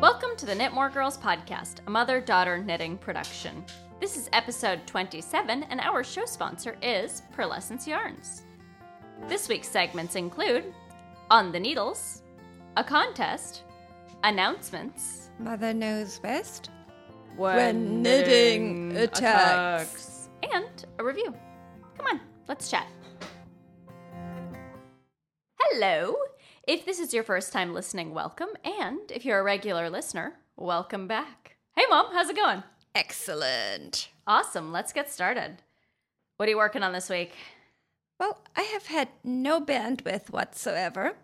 Welcome to the Knitmore Girls podcast, a mother daughter knitting production. This is episode 27, and our show sponsor is Purlescence Yarns. This week's segments include On the Needles, a contest, announcements, Mother knows best. when, When knitting attacks. and a review. Come on, let's chat. Hello! If this is your first time listening, welcome. And if you're a regular listener, welcome back. Hey, Mom, how's it going? Excellent. Awesome, let's get started. What are you working on this week? Well, I have had no bandwidth whatsoever.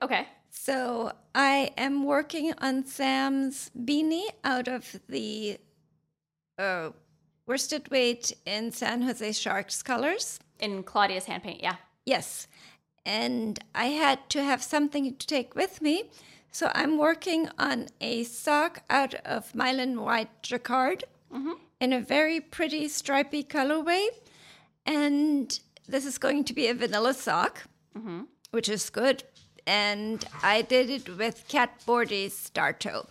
Okay. So I am working on Sam's beanie out of the uh, worsted weight in San Jose Sharks colors. In Claudia's hand paint, yeah. Yes. And I had to have something to take with me. So I'm working on a sock out of Meilenweit Jacquard mm-hmm. in a very pretty stripy colorway. And this is going to be a vanilla sock, mm-hmm. which is good. And I did it with Cat Bordhi's Star Toe.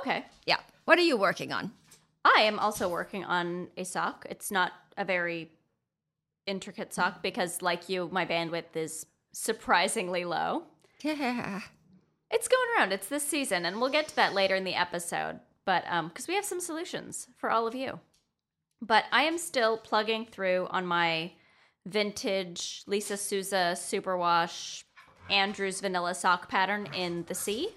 Okay. Yeah. What are you working on? I am also working on a sock. It's not a very intricate sock because, like you, my bandwidth is surprisingly low. Yeah. It's going around. It's this season, and we'll get to that later in the episode. But um, because we have some solutions for all of you. But I am still plugging through on my vintage Lisa Souza superwash Andrews vanilla sock pattern in the sea.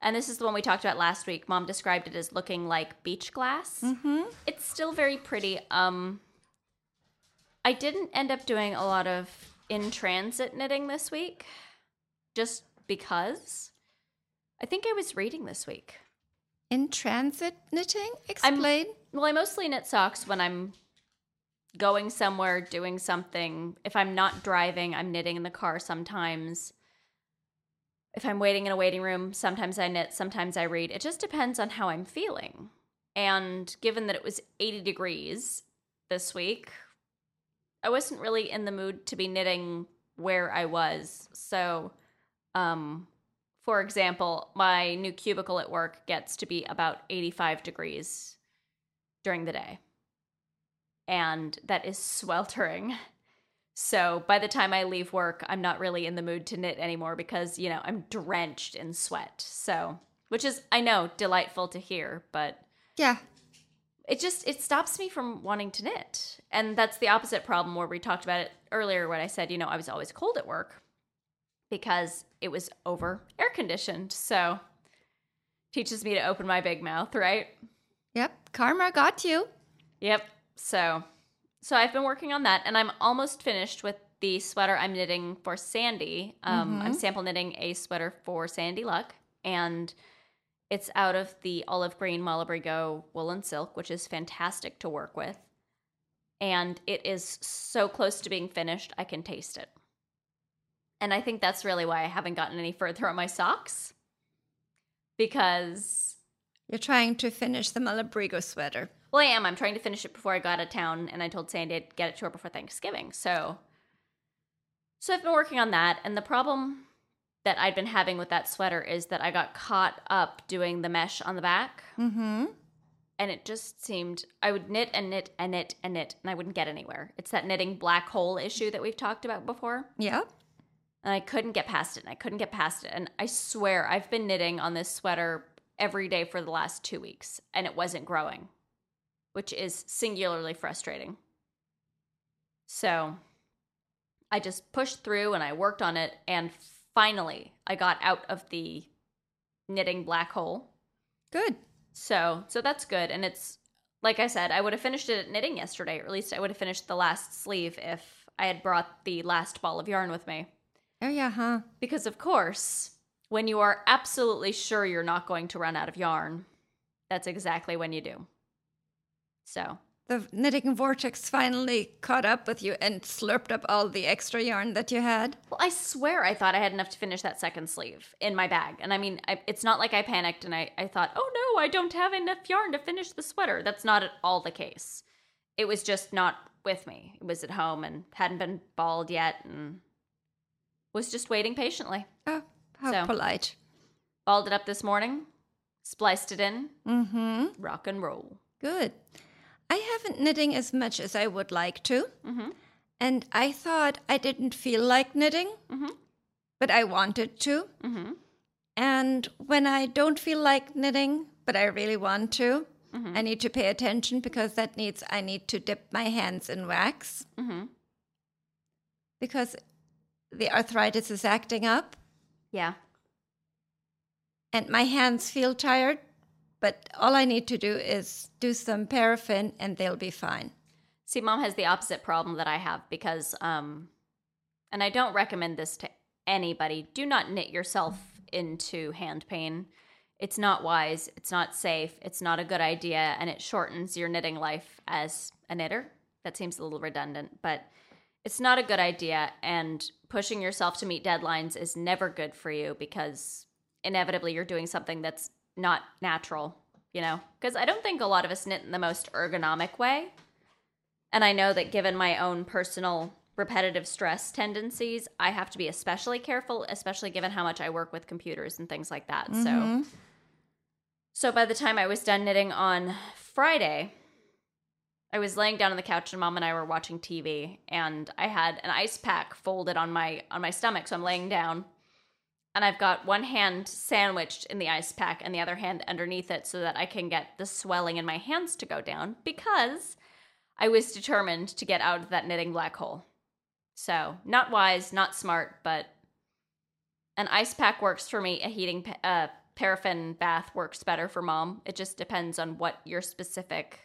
And this is the one we talked about last week. Mom described it as looking like beach glass. Mm-hmm. It's still very pretty. Um, I didn't end up doing a lot of in transit knitting this week, just because. I think I was reading this week. In transit knitting? Explain. Well, I mostly knit socks when I'm going somewhere, doing something. If I'm not driving, I'm knitting in the car sometimes. If I'm waiting in a waiting room, sometimes I knit, sometimes I read. It just depends on how I'm feeling. And given that it was 80 degrees this week, I wasn't really in the mood to be knitting where I was. So, um, for example, my new cubicle at work gets to be about 85 degrees during the day. And that is sweltering. So by the time I leave work, I'm not really in the mood to knit anymore because, you know, I'm drenched in sweat. So, which is, I know, delightful to hear, but yeah. It just it stops me from wanting to knit. And that's the opposite problem where we talked about it earlier when i said you know i was always cold at work because it was over air conditioned. So teaches me to open my big mouth right? Yep. Karma got you. yep. So so i've been working on that and i'm almost finished with the sweater i'm knitting for Sandi. Um, i'm sample knitting a sweater for Sandi luck and it's out of the olive green Malabrigo woolen silk, which is fantastic to work with. And it is so close to being finished, I can taste it. And I think that's really why I haven't gotten any further on my socks. Because, You're trying to finish the Malabrigo sweater. well, I am. I'm trying to finish it before I go out of town, and I told Sandi I'd get it to her before Thanksgiving. So, so I've been working on that. And the problem that I'd been having with that sweater is that I got caught up doing the mesh on the back. Mm-hmm. and it just seemed I would knit and knit and knit and knit and I wouldn't get anywhere. It's that knitting black hole issue that we've talked about before. Yeah. And I couldn't get past it and I couldn't get past it. And I swear I've been knitting on this sweater every day for the last two weeks and it wasn't growing, which is singularly frustrating. So I just pushed through and I worked on it and finally I got out of the knitting black hole. Good. So, so that's good. And it's like I said, I would have finished it at knitting yesterday, or at least I would have finished the last sleeve if I had brought the last ball of yarn with me. Oh yeah, huh? Because of course, when you are absolutely sure you're not going to run out of yarn, that's exactly when you do. So, The knitting vortex finally caught up with you and slurped up all the extra yarn that you had. well, I swear I thought I had enough to finish that second sleeve in my bag. And I mean, I, it's not like I panicked and I, I thought, oh no, I don't have enough yarn to finish the sweater. That's not at all the case. It was just not with me. It was at home and hadn't been balled yet and was just waiting patiently. Oh, how So. polite. Balled it up this morning. spliced it in, Mm-hmm. rock and roll. Good. I haven't knitting as much as I would like to. Mm-hmm. And I thought I didn't feel like knitting, Mhm. but I wanted to. Mm-hmm. And when I don't feel like knitting, but I really want to, Mm-hmm. I need to pay attention because that needs I need to dip my hands in wax Mm-hmm. because the arthritis is acting up Yeah. and my hands feel tired. But all I need to do is do some paraffin and they'll be fine. See, mom has the opposite problem that I have because, um, and I don't recommend this to anybody. Do not knit yourself into hand pain. It's not wise. It's not safe. It's not a good idea, and it shortens your knitting life as a knitter. That seems a little redundant, but it's not a good idea. And pushing yourself to meet deadlines is never good for you because inevitably you're doing something that's not natural, you know? Because I don't think a lot of us knit in the most ergonomic way. And I know that given my own personal repetitive stress tendencies, I have to be especially careful, especially given how much I work with computers and things like that. So mm-hmm. So by the time I was done knitting on Friday, I was laying down on the couch and mom and I were watching TV and I had an ice pack folded on my on my stomach so I'm laying down and I've got one hand sandwiched in the ice pack and the other hand underneath it so that I can get the swelling in my hands to go down because I was determined to get out of that knitting black hole. So, not wise, not smart, but an ice pack works for me. A heating uh, paraffin bath works better for mom. It just depends on what your specific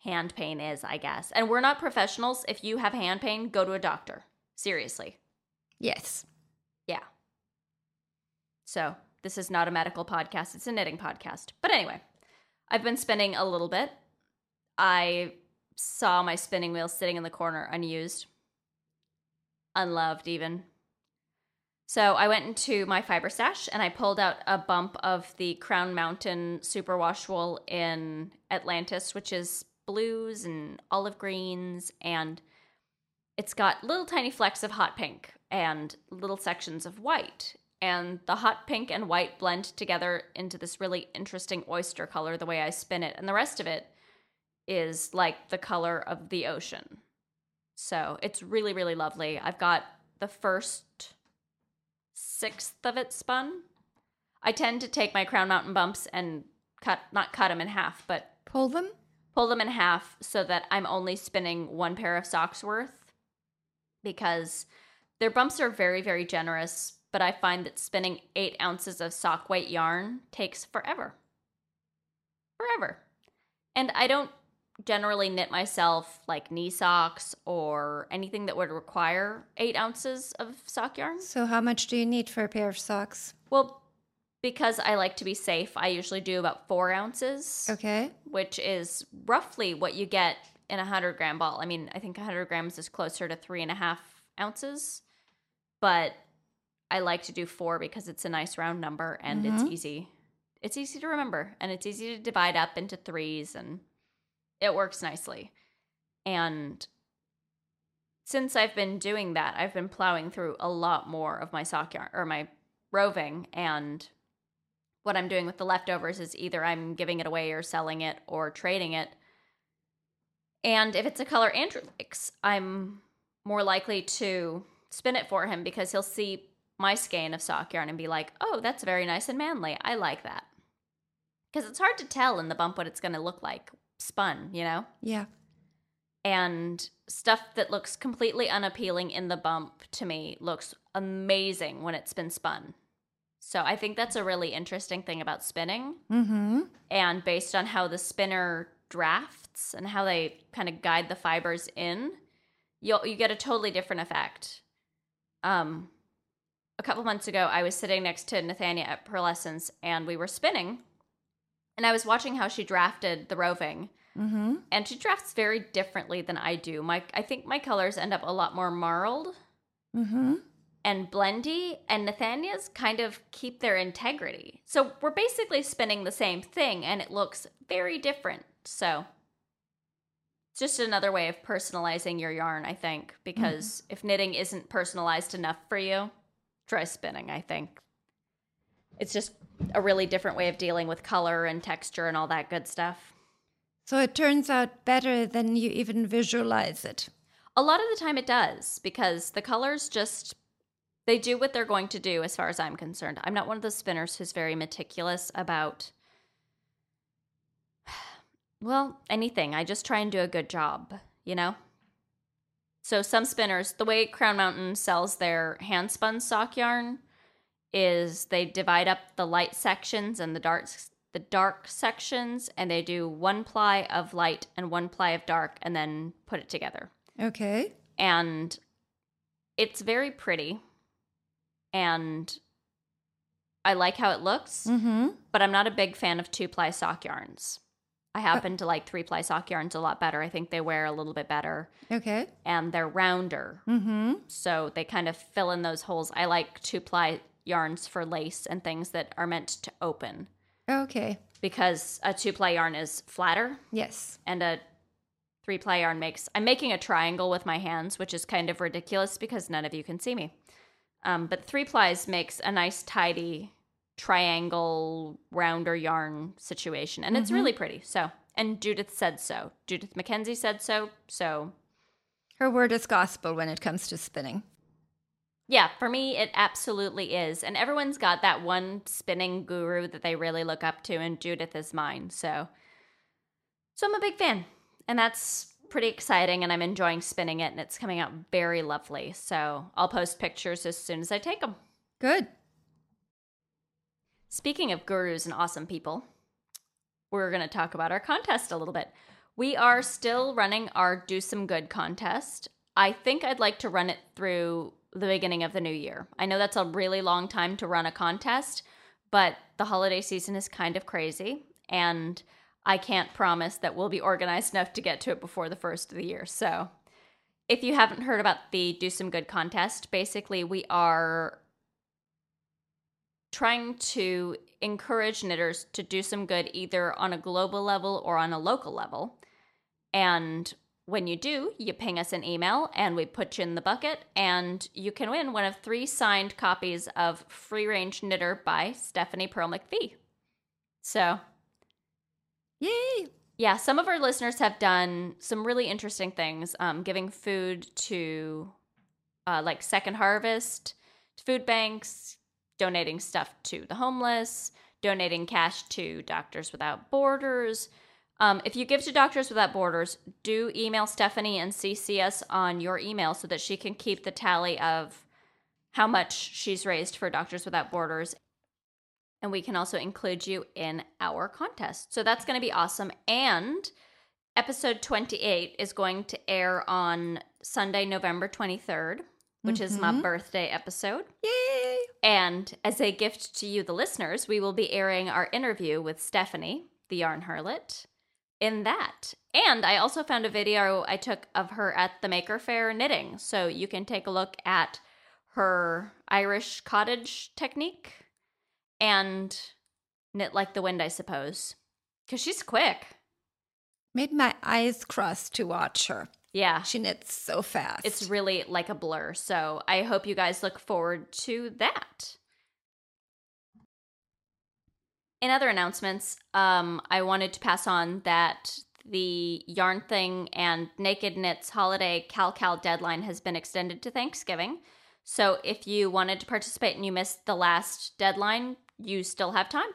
hand pain is, I guess. And we're not professionals. If you have hand pain, go to a doctor. Seriously. Yes. So, this is not a medical podcast, it's a knitting podcast. But anyway, I've been spinning a little bit. I saw my spinning wheel sitting in the corner unused, unloved even. So I went into my fiber stash and I pulled out a bump of the Crown Mountain superwash wool in Atlantis, which is blues and olive greens, and it's got little tiny flecks of hot pink and little sections of white. And the hot pink and white blend together into this really interesting oyster color the way I spin it. And the rest of it is like the color of the ocean. So it's really, really lovely. I've got the first sixth of it spun. I tend to take my Crown Mountain bumps and cut, not cut them in half, but Pull them. pull them in half so that I'm only spinning one pair of socks worth because their bumps are very, very generous. But I find that spinning eight ounces of sock weight yarn takes forever. Forever. And I don't generally knit myself like knee socks or anything that would require eight ounces of sock yarn. So, how much do you need for a pair of socks? Well, because I like to be safe, I usually do about four ounces Okay. which is roughly what you get in a 100 gram ball. I mean, I think 100 grams is closer to three and a half ounces, but I like to do four because it's a nice round number and it's mm-hmm. easy. It's easy to remember and it's easy to divide up into threes and it works nicely. And since I've been doing that, I've been plowing through a lot more of my sock yarn or my roving and what I'm doing with the leftovers is either I'm giving it away or selling it or trading it. And if it's a color Andrew likes, I'm more likely to spin it for him because he'll see my skein of sock yarn and be like, oh, that's very nice and manly. I like that. Because it's hard to tell in the bump what it's going to look like spun, you know? Yeah. and stuff that looks completely unappealing in the bump to me looks amazing when it's been spun. So I think that's a really interesting thing about spinning. Mm-hmm. And based on how the spinner drafts and how they kind of guide the fibers in, you'll you get a totally different effect. Um, a couple months ago, I was sitting next to Nathania at Purlescence, and we were spinning, and I was watching how she drafted the roving Mm-hmm. and she drafts very differently than I do. My I think my colors end up a lot more marled Mm-hmm. and blendy, and Nathania's kind of keep their integrity. So we're basically spinning the same thing, and it looks very different. So it's just another way of personalizing your yarn, I think, because if knitting isn't personalized enough for you, try spinning. I think. it's just a really different way of dealing with color and texture and all that good stuff. So it turns out better than you even visualize it. A lot of the time it does because the colors just they do what they're going to do as far as I'm concerned. I'm not one of those spinners who's very meticulous about well, anything. I just try and do a good job, you know? So some spinners, the way Crown Mountain sells their hand spun sock yarn is they divide up the light sections and the dark the dark sections and they do one ply of light and one ply of dark and then put it together. Okay. And it's very pretty and I like how it looks, Mm-hmm. but I'm not a big fan of two ply sock yarns. I happen to like three ply sock yarns a lot better. I think they wear a little bit better Okay. and they're rounder. Mm-hmm. So they kind of fill in those holes. I like two ply yarns for lace and things that are meant to open Okay. because a two ply yarn is flatter Yes. and a three ply yarn makes. I'm making a triangle with my hands, which is kind of ridiculous because none of you can see me. Um, but three plies makes a nice, tidy triangle rounder yarn situation, and it's really mm-hmm. pretty. So, and Judith said so. Judith Mackenzie said so. So, Her word is gospel when it comes to spinning. yeah, for me, it absolutely is. And everyone's got that one spinning guru that they really look up to, and Judith is mine. So, so I'm a big fan, and that's pretty exciting. And I'm enjoying spinning it, and it's coming out very lovely. So I'll post pictures as soon as I take them. Good. Speaking of gurus and awesome people, we're going to talk about our contest a little bit. We are still running our Do Some Good contest. I think I'd like to run it through the beginning of the new year. I know that's a really long time to run a contest, but the holiday season is kind of crazy, and I can't promise that we'll be organized enough to get to it before the first of the year. So, if you haven't heard about the Do Some Good contest, basically we are trying to encourage knitters to do some good either on a global level or on a local level. And when you do, you ping us an email and we put you in the bucket, and you can win one of three signed copies of Free Range Knitter by Stephanie Pearl McPhee. So, Yay. yeah, some of our listeners have done some really interesting things, um, giving food to uh, like Second Harvest, food banks, donating stuff to the homeless, donating cash to Doctors Without Borders. Um, if you give to Doctors Without Borders, do email Stephanie and CC us on your email so that she can keep the tally of how much she's raised for Doctors Without Borders. And we can also include you in our contest. So that's going to be awesome. And episode 28 is going to air on Sunday, November 23rd, which is my mm-hmm. birthday episode. Yay. And as a gift to you, the listeners, we will be airing our interview with Stephanie, the yarn harlot, in that. And I also found a video I took of her at the Maker Faire knitting. So you can take a look at her Irish cottage technique and knit like the wind, I suppose. Because she's quick. Made my eyes cross to watch her. Yeah. She knits so fast. It's really like a blur. So I hope you guys look forward to that. In other announcements, um, I wanted to pass on that the Yarn Thing and Knaked Knits holiday Cal Cal deadline has been extended to Thanksgiving. So if you wanted to participate and you missed the last deadline, you still have time.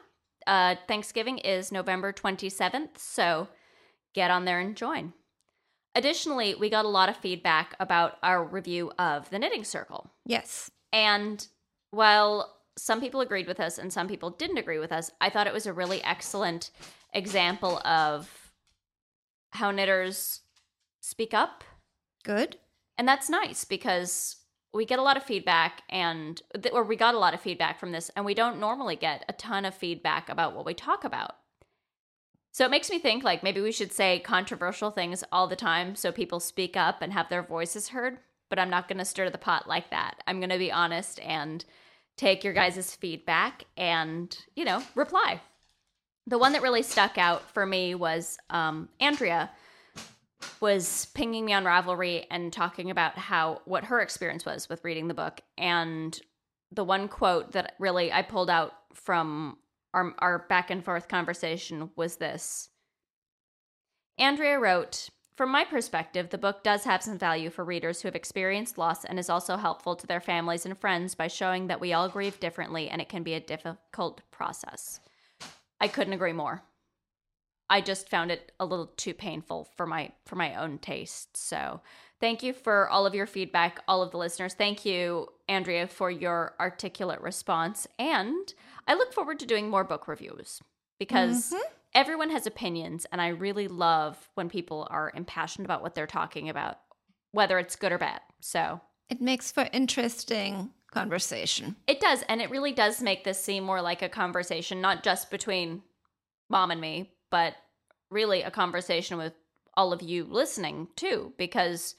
Uh, Thanksgiving is November 27th, so get on there and join. Additionally, we got a lot of feedback about our review of the Knitting Circle. yes. And while some people agreed with us and some people didn't agree with us, I thought it was a really excellent example of how knitters speak up. Good. And that's nice because we get a lot of feedback and or we got a lot of feedback from this and we don't normally get a ton of feedback about what we talk about. So it makes me think like maybe we should say controversial things all the time so people speak up and have their voices heard, but I'm not going to stir the pot like that. I'm going to be honest and take your guys' feedback and, you know, reply. The one that really stuck out for me was um, Andrea was pinging me on Ravelry and talking about how what her experience was with reading the book. And the one quote that really I pulled out from our, our back and forth conversation was this. Andrea wrote, From my perspective, the book does have some value for readers who have experienced loss and is also helpful to their families and friends by showing that we all grieve differently and it can be a difficult process. I couldn't agree more. I just found it a little too painful for my for my own taste. So, thank you for all of your feedback, all of the listeners. Thank you, Andrea, for your articulate response, and I look forward to doing more book reviews because Mhm. everyone has opinions, and I really love when people are impassioned about what they're talking about, whether it's good or bad. So, It makes for interesting conversation. it does, and it really does make this seem more like a conversation, not just between mom and me, but really a conversation with all of you listening too. Because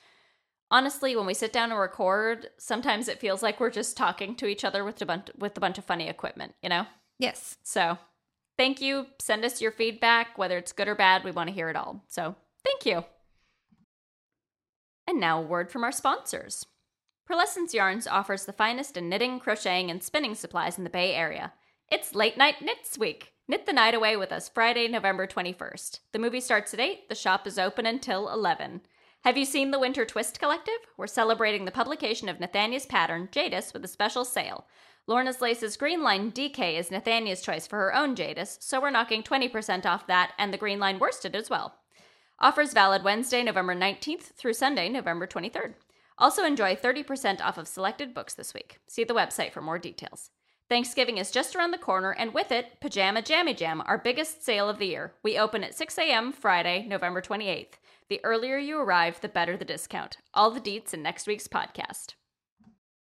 honestly, when we sit down and record, sometimes it feels like we're just talking to each other with a bunch with a bunch of funny equipment, you know. Yes. So, thank you. Send us your feedback, whether it's good or bad. We want to hear it all. So, thank you. And now, a word from our sponsors. Purlescence Yarns offers the finest in knitting, crocheting, and spinning supplies in the Bay Area. It's Late Night Knits Week. Knit the night away with us Friday, November 21st. The movie starts at 8, the shop is open until 11. Have you seen the Winter Twist Collective? We're celebrating the publication of Nathania's pattern, Jadis, with a special sale. Lorna's Lace's Green Line DK is Nathania's choice for her own Jadis, so we're knocking 20% off that and the Green Line worsted as well. Offers valid Wednesday, November 19th through Sunday, November 23rd. Also enjoy 30% off of selected books this week. See the website for more details. Thanksgiving is just around the corner, and with it, Pajama Jammy Jam, our biggest sale of the year. We open at 6 a.m. Friday, November 28th. The earlier you arrive, the better the discount. All the deets in next week's podcast.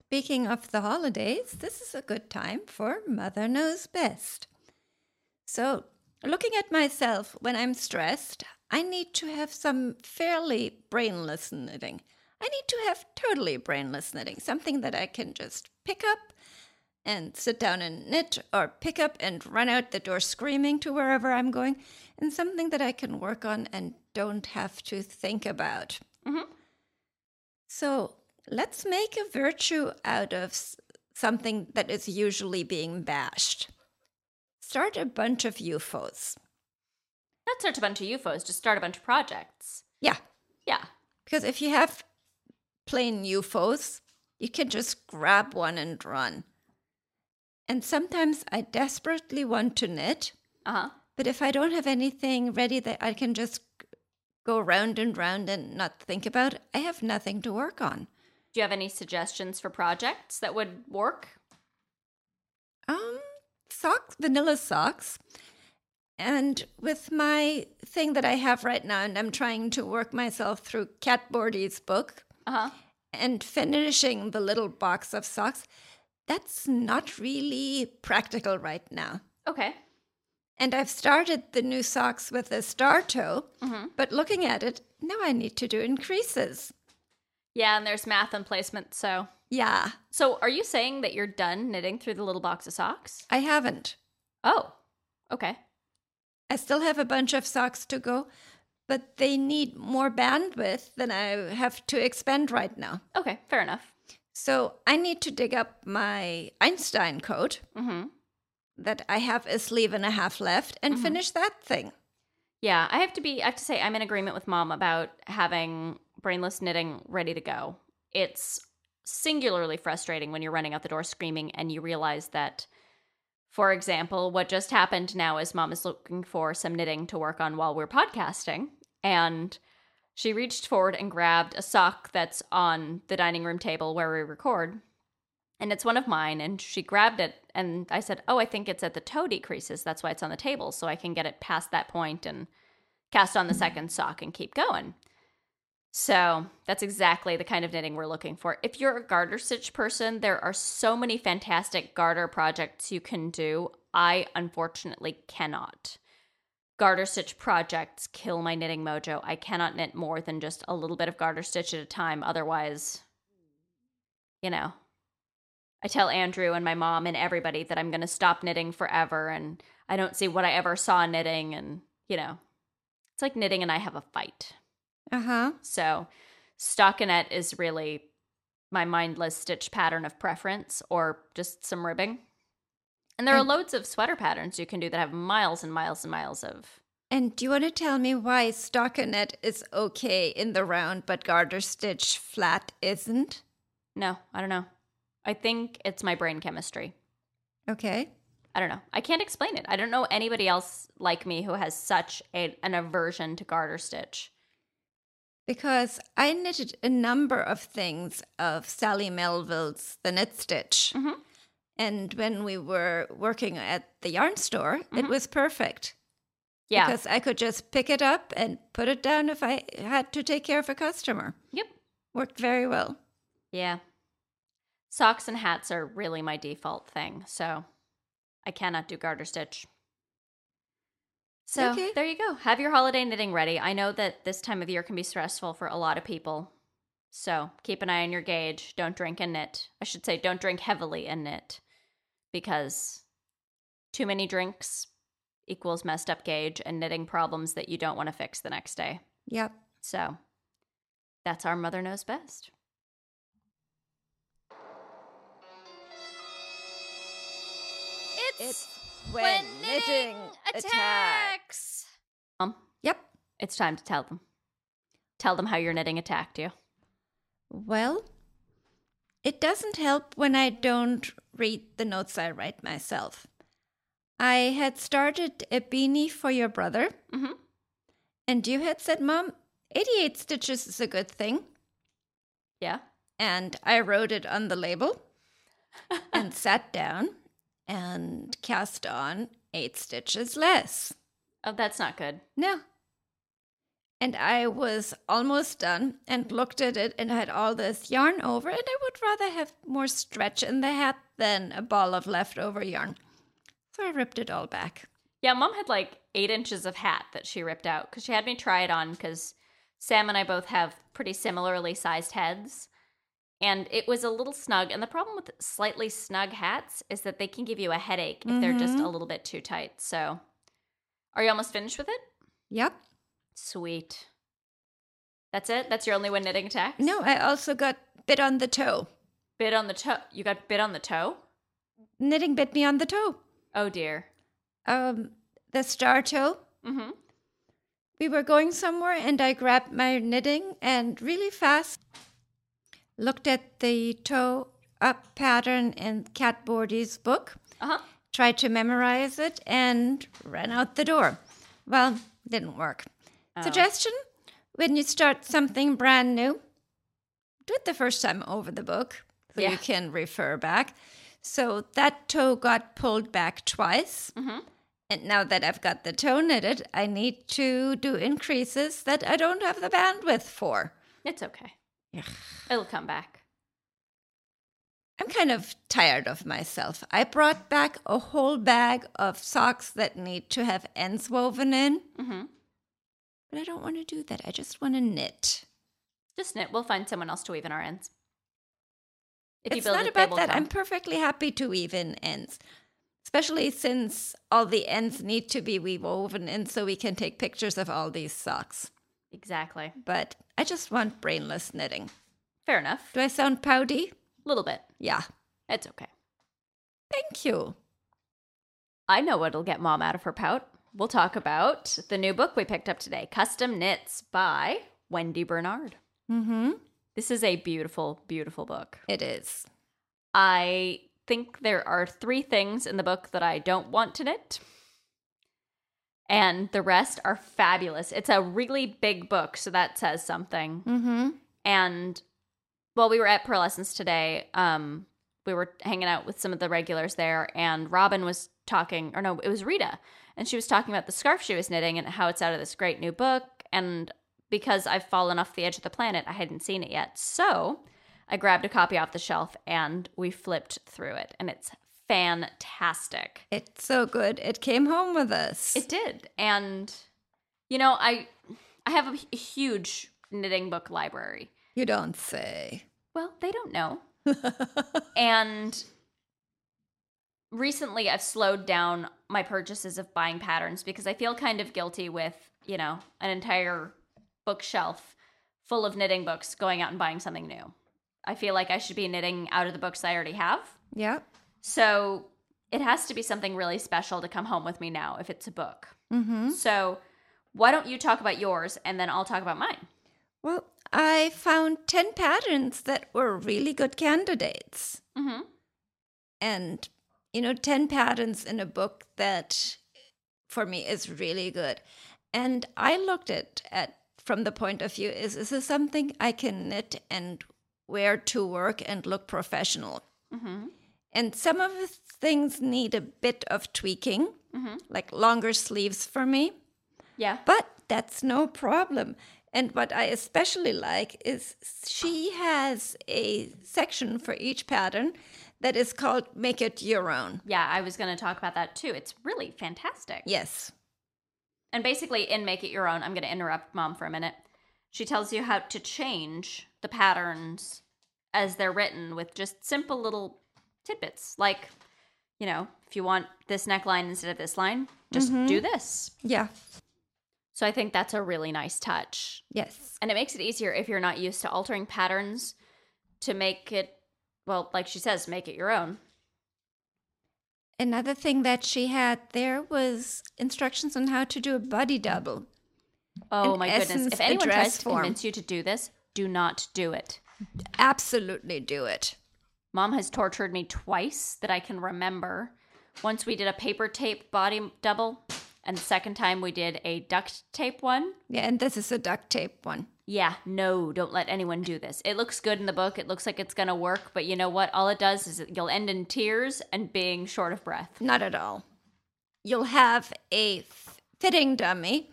Speaking of the holidays, this is a good time for Mother Knows Best. So, looking at myself when I'm stressed, I need to have some fairly brainless knitting. I need to have totally brainless knitting, something that I can just pick up and sit down and knit, or pick up and run out the door screaming to wherever I'm going, and something that I can work on and don't have to think about. Mhm. So let's make a virtue out of something that is usually being bashed. Start a bunch of UFOs. Not start a bunch of UFOs, just start a bunch of projects. Yeah, Yeah. because if you have plain UFOs, you can just grab one and run. And sometimes I desperately want to knit, Uh huh. but if I don't have anything ready that I can just go round and round and not think about, I have nothing to work on. Do you have any suggestions for projects that would work? Um, socks, vanilla socks. And with my thing that I have right now, and I'm trying to work myself through Cat Bordhi's book Uh huh. and finishing the little box of socks, that's not really practical right now. Okay. And I've started the new socks with a star toe, Mhm. but looking at it, now I need to do increases. Yeah, and there's math and placement. So, Yeah, so are you saying that you're done knitting through the little box of socks? I haven't. Oh, okay. I still have a bunch of socks to go, but they need more bandwidth than I have to expend right now. Okay, fair enough. So I need to dig up my Einstein coat Mm-hmm. that I have a sleeve and a half left and finish that thing. Yeah, I have to be. I have to say, I'm in agreement with mom about having brainless knitting ready to go. It's singularly frustrating when you're running out the door screaming and you realize that, for example, what just happened now is mom is looking for some knitting to work on while we're podcasting, and she reached forward and grabbed a sock that's on the dining room table where we record. And it's one of mine, and she grabbed it, and I said, "Oh, I think it's at the toe decreases. That's why it's on the table, so I can get it past that point and cast on the hmm. second sock and keep going." So that's exactly the kind of knitting we're looking for. If you're a garter stitch person, there are so many fantastic garter projects you can do. I unfortunately cannot. Garter stitch projects kill my knitting mojo. I cannot knit more than just a little bit of garter stitch at a time. Otherwise, you know, I tell Andrew and my mom and everybody that I'm going to stop knitting forever and I don't see what I ever saw knitting. And, you know, it's like knitting and I have a fight. Uh huh. So, stockinette is really my mindless stitch pattern of preference or just some ribbing. And there are loads of sweater patterns you can do that have miles and miles and miles of. And do you want to tell me why stockinette is okay in the round, but garter stitch flat isn't? No, I don't know. I think it's my brain chemistry. Okay. I don't know. I can't explain it. I don't know anybody else like me who has such a, an aversion to garter stitch. Because I knitted a number of things of Sally Melville's The Knit Stitch. Mhm. And when we were working at the yarn store, it mm-hmm. was perfect. Yeah. Because I could just pick it up and put it down if I had to take care of a customer. yep. Worked very well. Yeah. Socks and hats are really my default thing, so I cannot do garter stitch. So Okay. there you go. Have your holiday knitting ready. I know that this time of year can be stressful for a lot of people. So keep an eye on your gauge. Don't drink and knit. I should say, don't drink heavily and knit because too many drinks equals messed up gauge and knitting problems that you don't want to fix the next day. Yep. So that's our mother knows best. It's when knitting attacks. Um, Yep. it's time to tell them. Tell them how your knitting attacked you. Well, it doesn't help when I don't read the notes I write myself. I had started a beanie for your brother, Mm-hmm. and you had said, Mom, 88 stitches is a good thing. Yeah. And I wrote it on the label and sat down and cast on eight stitches less. Oh, that's not good. No. And I was almost done and looked at it and had all this yarn over, and I would rather have more stretch in the hat than a ball of leftover yarn. So I ripped it all back. Yeah, mom had like eight inches of hat that she ripped out because she had me try it on because Sam and I both have pretty similarly sized heads. And it was a little snug. And the problem with slightly snug hats is that they can give you a headache if they're just mm-hmm. a little bit too tight. So, are you almost finished with it? Yep. Sweet. That's it? That's your only one knitting attack? No, I also got bit on the toe. Bit on the toe. You got bit on the toe? Knitting bit me on the toe. Oh dear. Um, the star toe. Mm-hmm. We were going somewhere, and I grabbed my knitting and really fast looked at the toe up pattern in Cat Bordhi's book, Uh-huh. tried to memorize it, and ran out the door. Well, didn't work. Suggestion when you start something brand new, do it the first time over the book Yeah. you can refer back. So that toe got pulled back twice. And now that I've got the toe knitted, I need to do increases that I don't have the bandwidth for. It's okay. Ugh. It'll come back. I'm kind of tired of myself. I brought back a whole bag of socks that need to have ends woven in, Mm-hmm. but I don't want to do that. I just want to knit. Just knit. We'll find someone else to weave in our ends. If it's not it, they about that. I'm perfectly happy to weave in ends, especially since all the ends need to be woven in so we can take pictures of all these socks. Exactly. But I just want brainless knitting. Fair enough. Do I sound pouty? A little bit. Yeah. It's okay. Thank you. I know what'll get mom out of her pout. We'll talk about the new book we picked up today Custom Knits by Wendy Bernard. Mm-hmm. This is a beautiful, beautiful book. It is. I think there are three things in the book that I don't want to knit. And the rest are fabulous. It's a really big book, so that says something. Mm-hmm. And while we were at Purlescence today, um, we were hanging out with some of the regulars there, and Robin was talking, or no, it was Rita, and she was talking about the scarf she was knitting and how it's out of this great new book. And because I've fallen off the edge of the planet, I hadn't seen it yet. So I grabbed a copy off the shelf and we flipped through it, and it's fantastic. It's so good. It came home with us. It did. And you know, I I have a huge knitting book library. you don't say. Well, they don't know. and recently I've slowed down my purchases of buying patterns because I feel kind of guilty with, you know, an entire bookshelf full of knitting books going out and buying something new. I feel like I should be knitting out of the books I already have. Yeah. So it has to be something really special to come home with me now if it's a book. Mm-hmm. So, why don't you talk about yours and then I'll talk about mine? Well, I found 10 patterns that were really good candidates. Mm-hmm. And, you know, 10 patterns in a book that for me is really good. And I looked at, at from the point of view is, is this something I can knit and wear to work and look professional? Mm-hmm. And some of the things need a bit of tweaking, like longer sleeves for me, Yeah. but that's no problem. And what I especially like is she has a section for each pattern that is called Make It Your Own. Yeah, I was going to talk about that too. It's really fantastic. Yes. And basically, in Make It Your Own, I'm going to interrupt mom for a minute. She tells you how to change the patterns as they're written with just simple little tidbits. Like, you know, if you want this neckline instead of this line, just mm-hmm. do this. Yeah. So I think that's a really nice touch. Yes. And it makes it easier if you're not used to altering patterns to make it, well, like she says, make it your own. Another thing that she had there was instructions on how to do a body double. Oh In my goodness. If anyone tries to form. convince you to do this, do not do it. Absolutely do it. Mom has tortured me twice that I can remember. Once we did a paper tape body double, and the second time we did a duct tape one. Yeah, and this is a duct tape one. Yeah, no, don't let anyone do this. It looks good in the book. It looks like it's going to work, but you know what? All it does is you'll end in tears and being short of breath. Not at all. You'll have a f- fitting dummy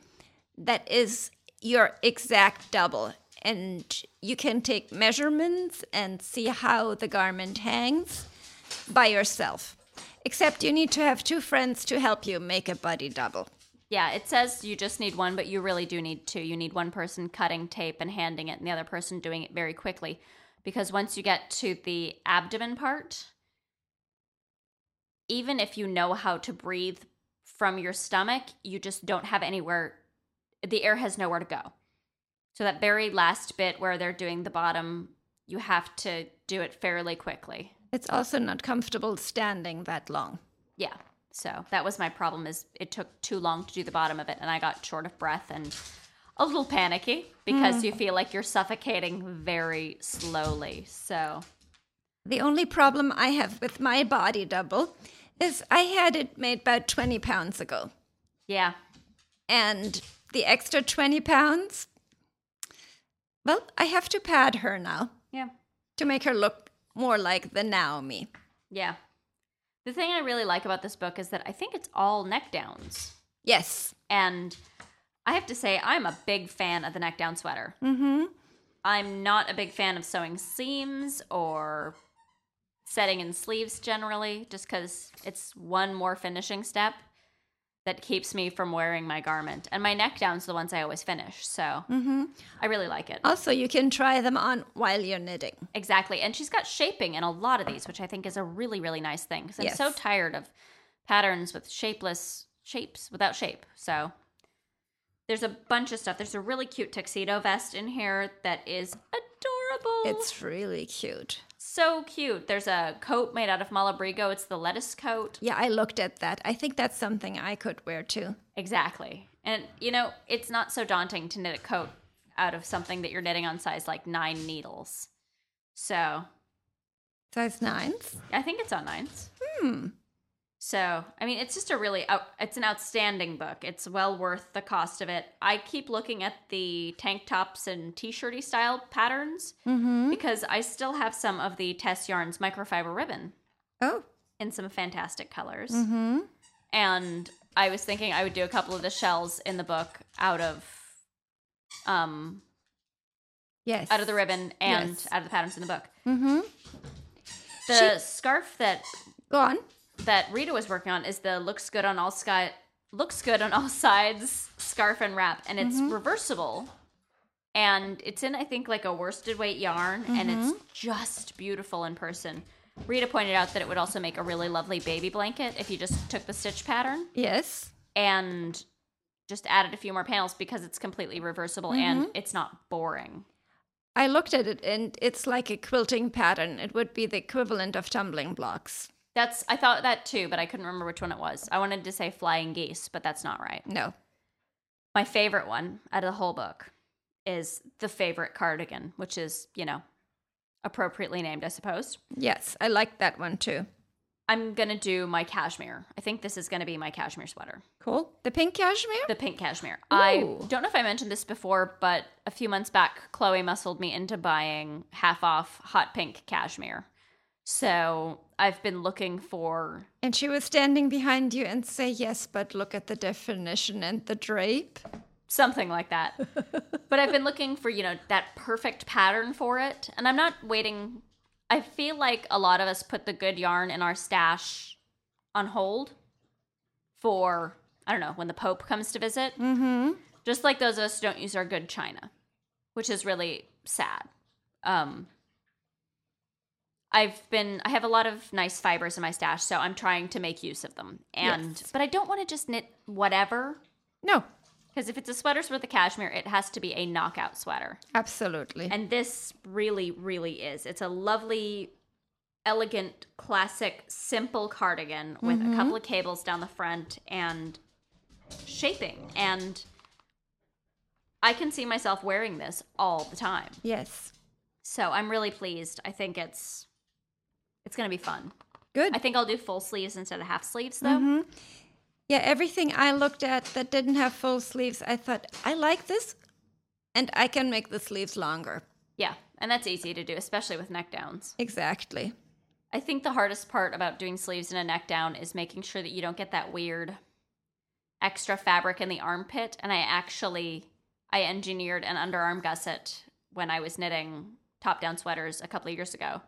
that is your exact double, and you can take measurements and see how the garment hangs by yourself. Except you need to have two friends to help you make a body double. Yeah, it says you just need one, but you really do need two. You need one person cutting tape and handing it, and the other person doing it very quickly. Because once you get to the abdomen part, even if you know how to breathe from your stomach, you just don't have anywhere, the air has nowhere to go. So that very last bit where they're doing the bottom, you have to do it fairly quickly. It's also not comfortable standing that long. Yeah. So that was my problem is it took too long to do the bottom of it and I got short of breath and a little panicky because mm. you feel like you're suffocating very slowly. So The only problem I have with my body double is I had it made about 20 pounds ago. yeah. And the extra 20 pounds, well, I have to pad her now Yeah. to make her look more like the Naomi. Yeah. The thing I really like about this book is that I think it's all neck downs. Yes. And I have to say, I'm a big fan of the neck down sweater. Mm-hmm. I'm not a big fan of sewing seams or setting in sleeves generally, just because it's one more finishing step that keeps me from wearing my garment. And my neck downs the ones I always finish. So Mm-hmm. I really like it. Also, you can try them on while you're knitting. Exactly. And she's got shaping in a lot of these, which I think is a really, really nice thing. Because I'm Yes. so tired of patterns with shapeless shapes without shape. So there's a bunch of stuff. There's a really cute tuxedo vest in here that is adorable. It's really cute. So cute. There's a coat made out of Malabrigo. It's the lettuce coat. Yeah, I looked at that. I think that's something I could wear too. Exactly. And, you know, it's not so daunting to knit a coat out of something that you're knitting on size like nine needles. So Size nines? I think it's on nines. Hmm. So, I mean, it's just a really, out, it's an outstanding book. It's well worth the cost of it. I keep looking at the tank tops and t-shirty style patterns Mm-hmm. because I still have some of the Tess Yarns microfiber ribbon Oh. in some fantastic colors. Mm-hmm. And I was thinking I would do a couple of the shells in the book out of, um, Yes. out of the ribbon and Yes. out of the patterns in the book. Mm-hmm. The scarf that Go on. That Rita was working on is the looks good on all sky looks good on all sides scarf and wrap and it's mm-hmm. reversible and it's in I think like a worsted weight yarn and it's mm-hmm. just beautiful in person. Rita pointed out that it would also make a really lovely baby blanket if you just took the stitch pattern Yes. and just added a few more panels because it's completely reversible and mm-hmm. it's not boring. I looked at it and it's like a quilting pattern. It would be the equivalent of tumbling blocks. That's I thought that too, but I couldn't remember which one it was. I wanted to say flying geese, but that's not right. No. My favorite one out of the whole book is the favorite cardigan, which is, you know, appropriately named, I suppose. Yes, I like that one too. I'm going to do my cashmere. I think this is going to be my cashmere sweater. Cool. The pink cashmere? The pink cashmere. I don't know if I mentioned this before, but a few months back, Chloe muscled me into buying half off hot pink cashmere. So I've been looking for And she was standing behind you and say, Yes, but look at the definition and the drape. something like that. but I've been looking for, you know, that perfect pattern for it. And I'm not waiting. I feel like a lot of us put the good yarn in our stash on hold for, I don't know, when the Pope comes to visit. Mm-hmm. Just like those of us who don't use our good china, which is really sad. Um, I've been I have a lot of nice fibers in my stash, so I'm trying to make use of them. And Yes. but I don't want to just knit whatever No, because if it's a sweater with a cashmere, it has to be a knockout sweater. absolutely. And this really, really is. It's a lovely, elegant, classic, simple cardigan with a couple mm-hmm. of cables down the front and shaping. And I can see myself wearing this all the time. yes. So I'm really pleased. I think it's it's gonna be fun. Good. I think I'll do full sleeves instead of half sleeves though. Mm-hmm. yeah, everything I looked at that didn't have full sleeves, I thought, I like this and I can make the sleeves longer. Yeah, and that's easy to do, especially with neck downs. Exactly. I think the hardest part about doing sleeves and a neck down is making sure that you don't get that weird extra fabric in the armpit. And I actually I engineered an underarm gusset when I was knitting top down sweaters a couple of years ago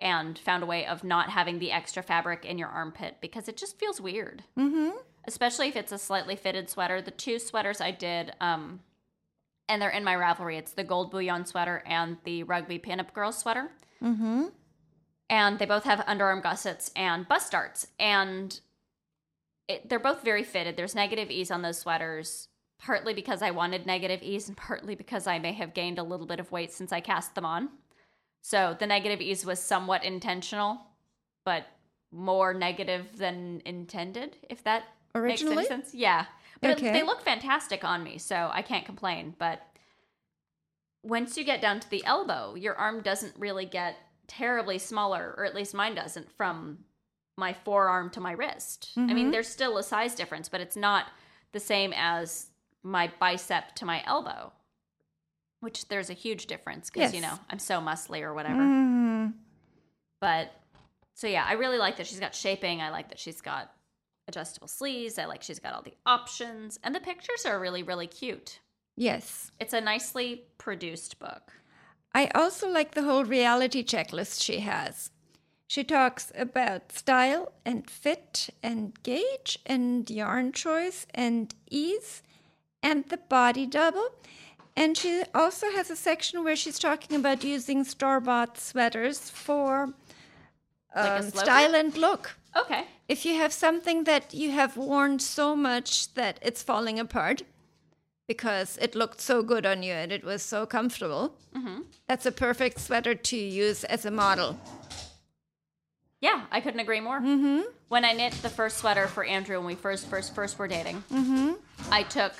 and found a way of not having the extra fabric in your armpit because it just feels weird. Mm-hmm. Especially if it's a slightly fitted sweater. The two sweaters I did, um, and they're in my Ravelry. It's the gold bouillon sweater and the rugby pinup girls sweater Mm-hmm. and they both have underarm gussets and bust darts and it, they're both very fitted there's negative ease on those sweaters partly because i wanted negative ease and partly because i may have gained a little bit of weight since i cast them on so the negative ease was somewhat intentional but more negative than intended if that makes Originally? any sense. Yeah. But it- they look fantastic on me so i can't complain but once you get down to the elbow, your arm doesn't really get terribly smaller, or at least mine doesn't, from my forearm to my wrist. I mean, mm-hmm. there's still a size difference, but it's not the same as my bicep to my elbow, which there's a huge difference because, you know, I'm so muscly or whatever. Mm-hmm. But so, yeah, I really like that she's got shaping. I like that she's got adjustable sleeves. I like she's got all the options. And the pictures are really, really cute. Yes. It's a nicely produced book. I also like the whole reality checklist she has. She talks about style and fit and gauge and yarn choice and ease and the body double. And she also has a section where she's talking about using store bought sweaters for um, slogan? style and look. Okay. If you have something that you have worn so much that it's falling apart because it looked so good on you and it was so comfortable, that's a perfect sweater to use as a model. Yeah, I couldn't agree more. Mm-hmm. When I knit the first sweater for Andrew when we first first first were dating, mm-hmm. I took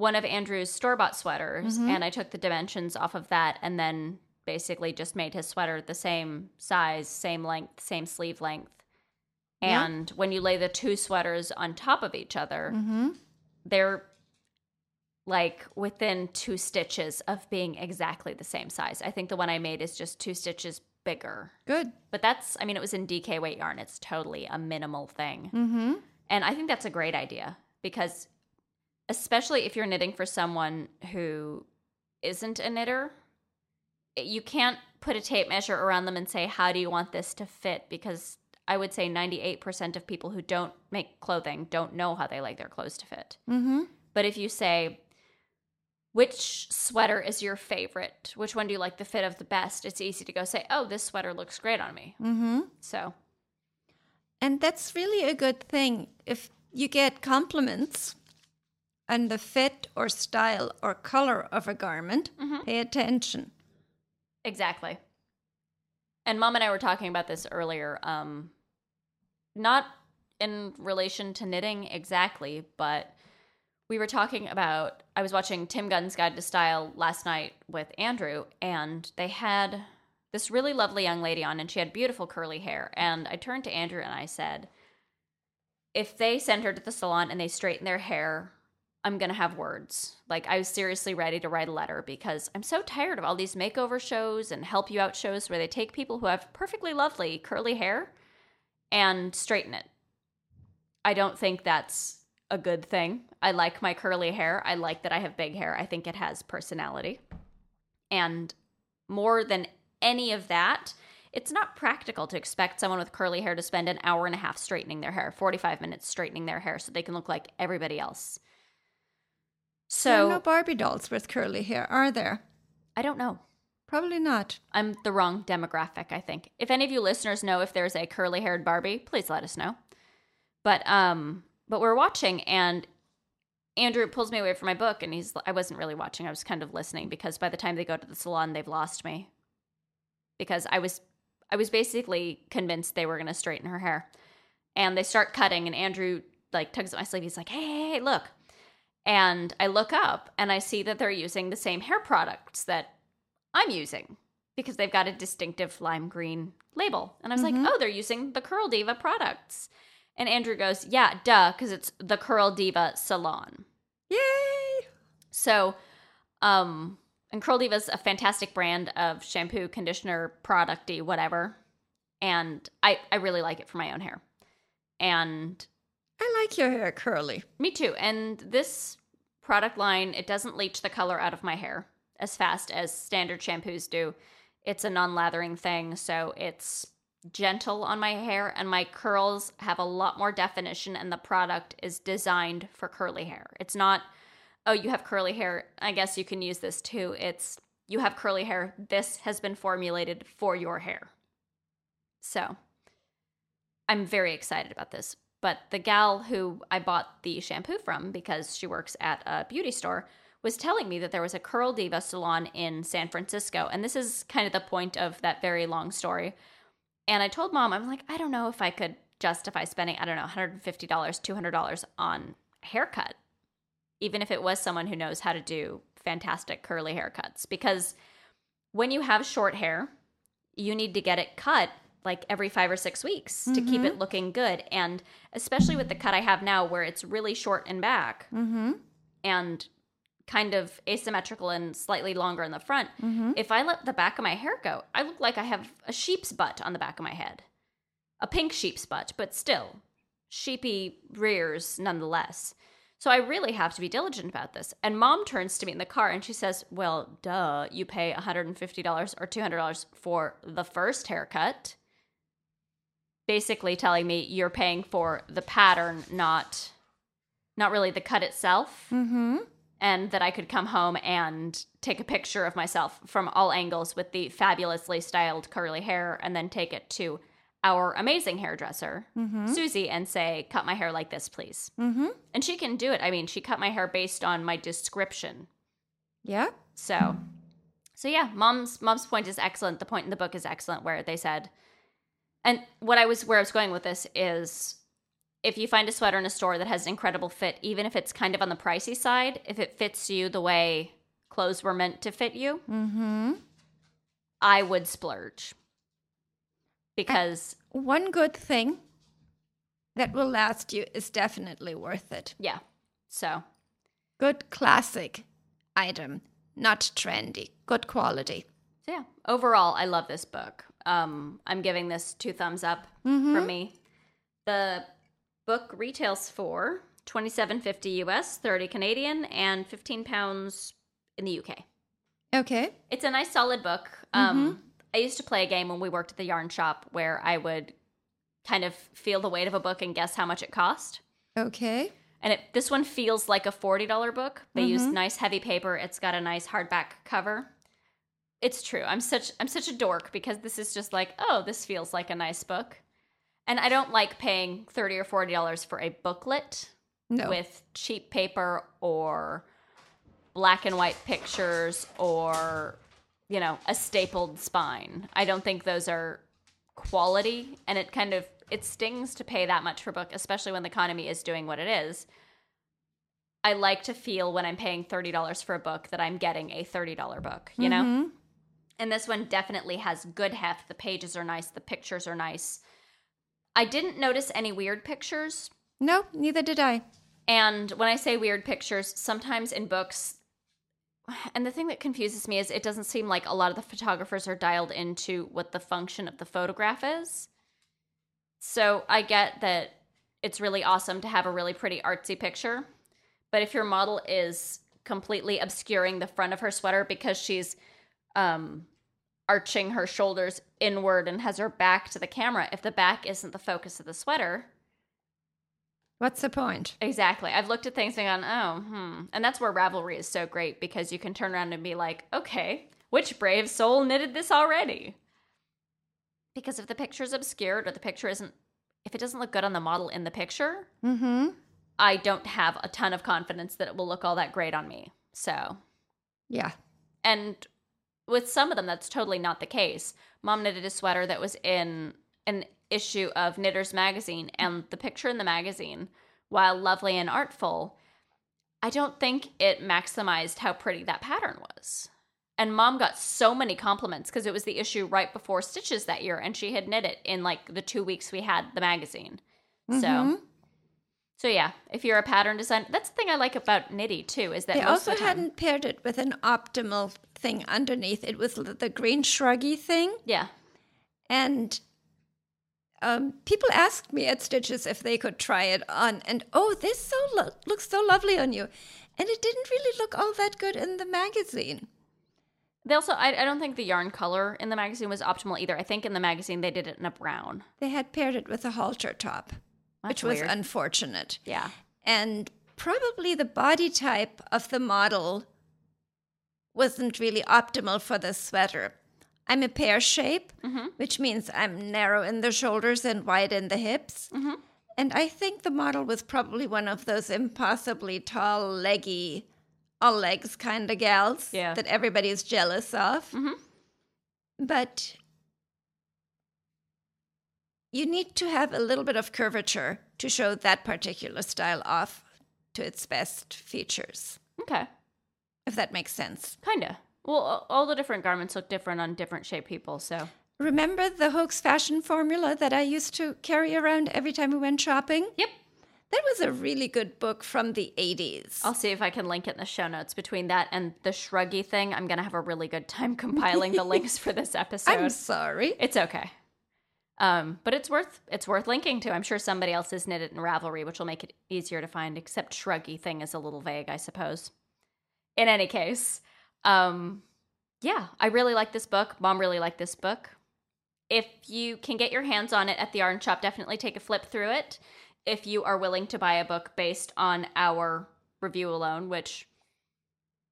one of Andrew's store bought sweaters and I took the dimensions off of that and then basically just made his sweater the same size, same length, same sleeve length. Yeah. And when you lay the two sweaters on top of each other, they're like within two stitches of being exactly the same size. I think the one I made is just two stitches bigger. Good. But that's, I mean, it was in DK weight yarn. It's totally a minimal thing. Mm-hmm. And I think that's a great idea because, especially if you're knitting for someone who isn't a knitter, you can't put a tape measure around them and say, How do you want this to fit? Because I would say 98% of people who don't make clothing don't know how they like their clothes to fit. Mm-hmm. But if you say, which sweater is your favorite? Which one do you like the fit of the best? It's easy to go say, oh, this sweater looks great on me. Mm-hmm. So, And that's really a good thing. If you get compliments on the fit or style or color of a garment, pay attention. exactly. And mom and I were talking about this earlier. Um, not in relation to knitting exactly, but we were talking about. I was watching Tim Gunn's Guide to Style last night with Andrew, and they had this really lovely young lady on, and she had beautiful curly hair. And I turned to Andrew and I said, if they send her to the salon and they straighten their hair, I'm going to have words. Like, I was seriously ready to write a letter because I'm so tired of all these makeover shows and help you out shows where they take people who have perfectly lovely curly hair and straighten it. I don't think that's a good thing. I like my curly hair. I like that I have big hair. I think it has personality. And more than any of that, it's not practical to expect someone with curly hair to spend an hour and a half straightening their hair, 45 minutes straightening their hair so they can look like everybody else. There are So, no Barbie dolls with curly hair, are there? I don't know. Probably not. I'm the wrong demographic, I think. If any of you listeners know if there's a curly-haired Barbie, please let us know. But um but we're watching and Andrew pulls me away from my book and he's I wasn't really watching. I was kind of listening because by the time they go to the salon, they've lost me. Because I was I was basically convinced they were going to straighten her hair. And they start cutting and Andrew like tugs at my sleeve. He's like, "Hey, hey, hey, look." And I look up and I see that they're using the same hair products that I'm using because they've got a distinctive lime green label. And I was like, oh, they're using the Curl Diva products. And Andrew goes, yeah, duh, because it's the Curl Diva Salon. Yay! So, um, and Curl Diva's a fantastic brand of shampoo, conditioner, producty, whatever. And I, I really like it for my own hair. And I like your hair curly. me too. And this product line, it doesn't leach the color out of my hair as fast as standard shampoos do. It's a non lathering thing, so it's gentle on my hair, and my curls have a lot more definition, and the product is designed for curly hair. It's not, oh, you have curly hair. I guess you can use this too. It's, you have curly hair. This has been formulated for your hair. So I'm very excited about this. But the gal who I bought the shampoo from because she works at a beauty store was telling me that there was a Curl Diva salon in San Francisco. And this is kind of the point of that very long story. And I told mom, I'm like, I don't know if I could justify spending, I don't know, $150, $200 on a haircut, even if it was someone who knows how to do fantastic curly haircuts. Because when you have short hair, you need to get it cut like every five or six weeks to keep it looking good. And especially with the cut I have now, where it's really short and back Mm-hmm. and kind of asymmetrical and slightly longer in the front, Mm-hmm. if I let the back of my hair go, I look like I have a sheep's butt on the back of my head. A pink sheep's butt, but still sheepy rears nonetheless. So I really have to be diligent about this. And mom turns to me in the car and she says, Well, duh, you pay $150 or $200 for the first haircut. Basically telling me you're paying for the pattern, not not really the cut itself Mm-hmm. and that I could come home and take a picture of myself from all angles with the fabulously styled curly hair and then take it to our amazing hairdresser, Susie, and say, Cut my hair like this, please. Mm-hmm. And she can do it. I mean, she cut my hair based on my description. Yeah. So, so yeah, mom's mom's point is excellent. The point in the book is excellent, where they said, and what I was where I was going with this is, if you find a sweater in a store that has an incredible fit, even if it's kind of on the pricey side, if it fits you the way clothes were meant to fit you, Mm-hmm. I would splurge because One good thing that will last you is definitely worth it. yeah. So Good classic item, not trendy. Good quality. So yeah, overall, I love this book. Um, I'm giving this two thumbs up from me. The book retails for twenty seven fifty US, thirty Canadian, and fifteen pounds in the UK. Okay. It's a nice, solid book. Um, I used to play a game when we worked at the yarn shop where I would kind of feel the weight of a book and guess how much it cost. Okay. And it, this one feels like a forty dollar book. They use nice heavy paper. It's got a nice hardback cover. It's true. I'm such I'm such a dork because this is just like, oh, this feels like a nice book. And I don't like paying thirty or forty dollars for a booklet No. with cheap paper or black and white pictures or you know, a stapled spine. I don't think those are quality and it kind of it stings to pay that much for a book, especially when the economy is doing what it is. I like to feel when I'm paying $30 for a book that I'm getting a $30 book, you know? Mm-hmm. And this one definitely has good heft. The pages are nice, the pictures are nice. I didn't notice any weird pictures. No, neither did I. And when I say weird pictures, sometimes in books, and the thing that confuses me is it doesn't seem like a lot of the photographers are dialed into what the function of the photograph is. So I get that it's really awesome to have a really pretty artsy picture, but if your model is completely obscuring the front of her sweater because she's um, arching her shoulders inward and has her back to the camera, if the back isn't the focus of the sweater, What's the point? Exactly. I've looked at things and gone, oh, hmm. And that's where Ravelry is so great because you can turn around and be like, okay, which brave soul knitted this already? Because if the picture's obscured or the picture isn't, if it doesn't look good on the model in the picture, Mm-hmm. I don't have a ton of confidence that it will look all that great on me. So, Yeah. and with some of them, that's totally not the case. Mom knitted a sweater that was in an issue of Knitters Magazine, and the picture in the magazine, while lovely and artful, I don't think it maximized how pretty that pattern was. And mom got so many compliments because it was the issue right before Stitches that year, and she had knit it in like the two weeks we had the magazine. So, Mhm. So yeah, if you're a pattern designer, that's the thing I like about Knitty too, is that They also the hadn't paired it with an optimal thing underneath. It was the green shruggy thing. yeah, And um, people asked me at Stitches if they could try it on. And oh, this so lo- looks so lovely on you. And it didn't really look all that good in the magazine. They also, I, I don't think the yarn color in the magazine was optimal either. I think in the magazine they did it in a brown. They had paired it with a halter top, which That's was weird. unfortunate. Yeah. And probably the body type of the model wasn't really optimal for the sweater. I'm a pear shape, mm-hmm. which means I'm narrow in the shoulders and wide in the hips. Mm-hmm. And I think the model was probably one of those impossibly tall, leggy, all legs kind of gals Yeah. that everybody's jealous of. Mm-hmm. But you need to have a little bit of curvature to show that particular style off to its best features, Okay. if that makes sense. Kinda. Well, all the different garments look different on different shaped people, so. Remember the Hoax fashion formula that I used to carry around every time we went shopping? Yep. That was a really good book from the 80s. I'll see if I can link it in the show notes. Between that and the shruggy thing, I'm gonna have a really good time compiling the links for this episode. I'm sorry. It's okay. Um, but it's worth it's worth linking to. I'm sure somebody else has knit it in Ravelry, which will make it easier to find. Except shruggy thing is a little vague, I suppose. In any case, um, yeah, I really like this book. Mom really liked this book. If you can get your hands on it at the yarn shop, definitely take a flip through it. If you are willing to buy a book based on our review alone, which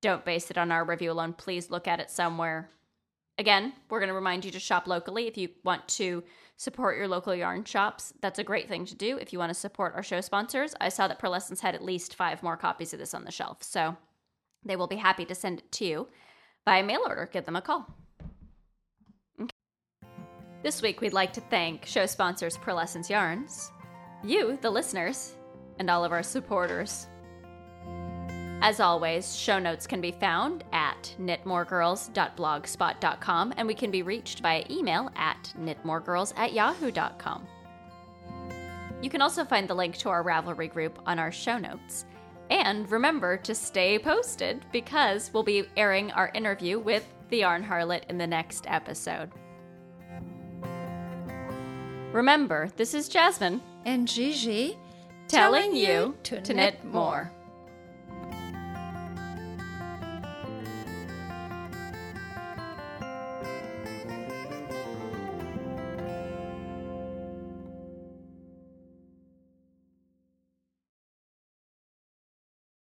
don't base it on our review alone, please look at it somewhere Again, we're going to remind you to shop locally if you want to support your local yarn shops. That's a great thing to do if you want to support our show sponsors. I saw that Purlescence had at least five more copies of this on the shelf, so they will be happy to send it to you by mail order. Give them a call. Okay. This week, we'd like to thank show sponsors Purlescence Yarns, you, the listeners, and all of our supporters. As always, show notes can be found at knitmoregirls.blogspot.com and we can be reached via email at knitmoregirls at yahoo.com. You can also find the link to our Ravelry group on our show notes. And remember to stay posted because we'll be airing our interview with the Yarn Harlot in the next episode. Remember, this is Jasmin And Gigi telling you to knit more.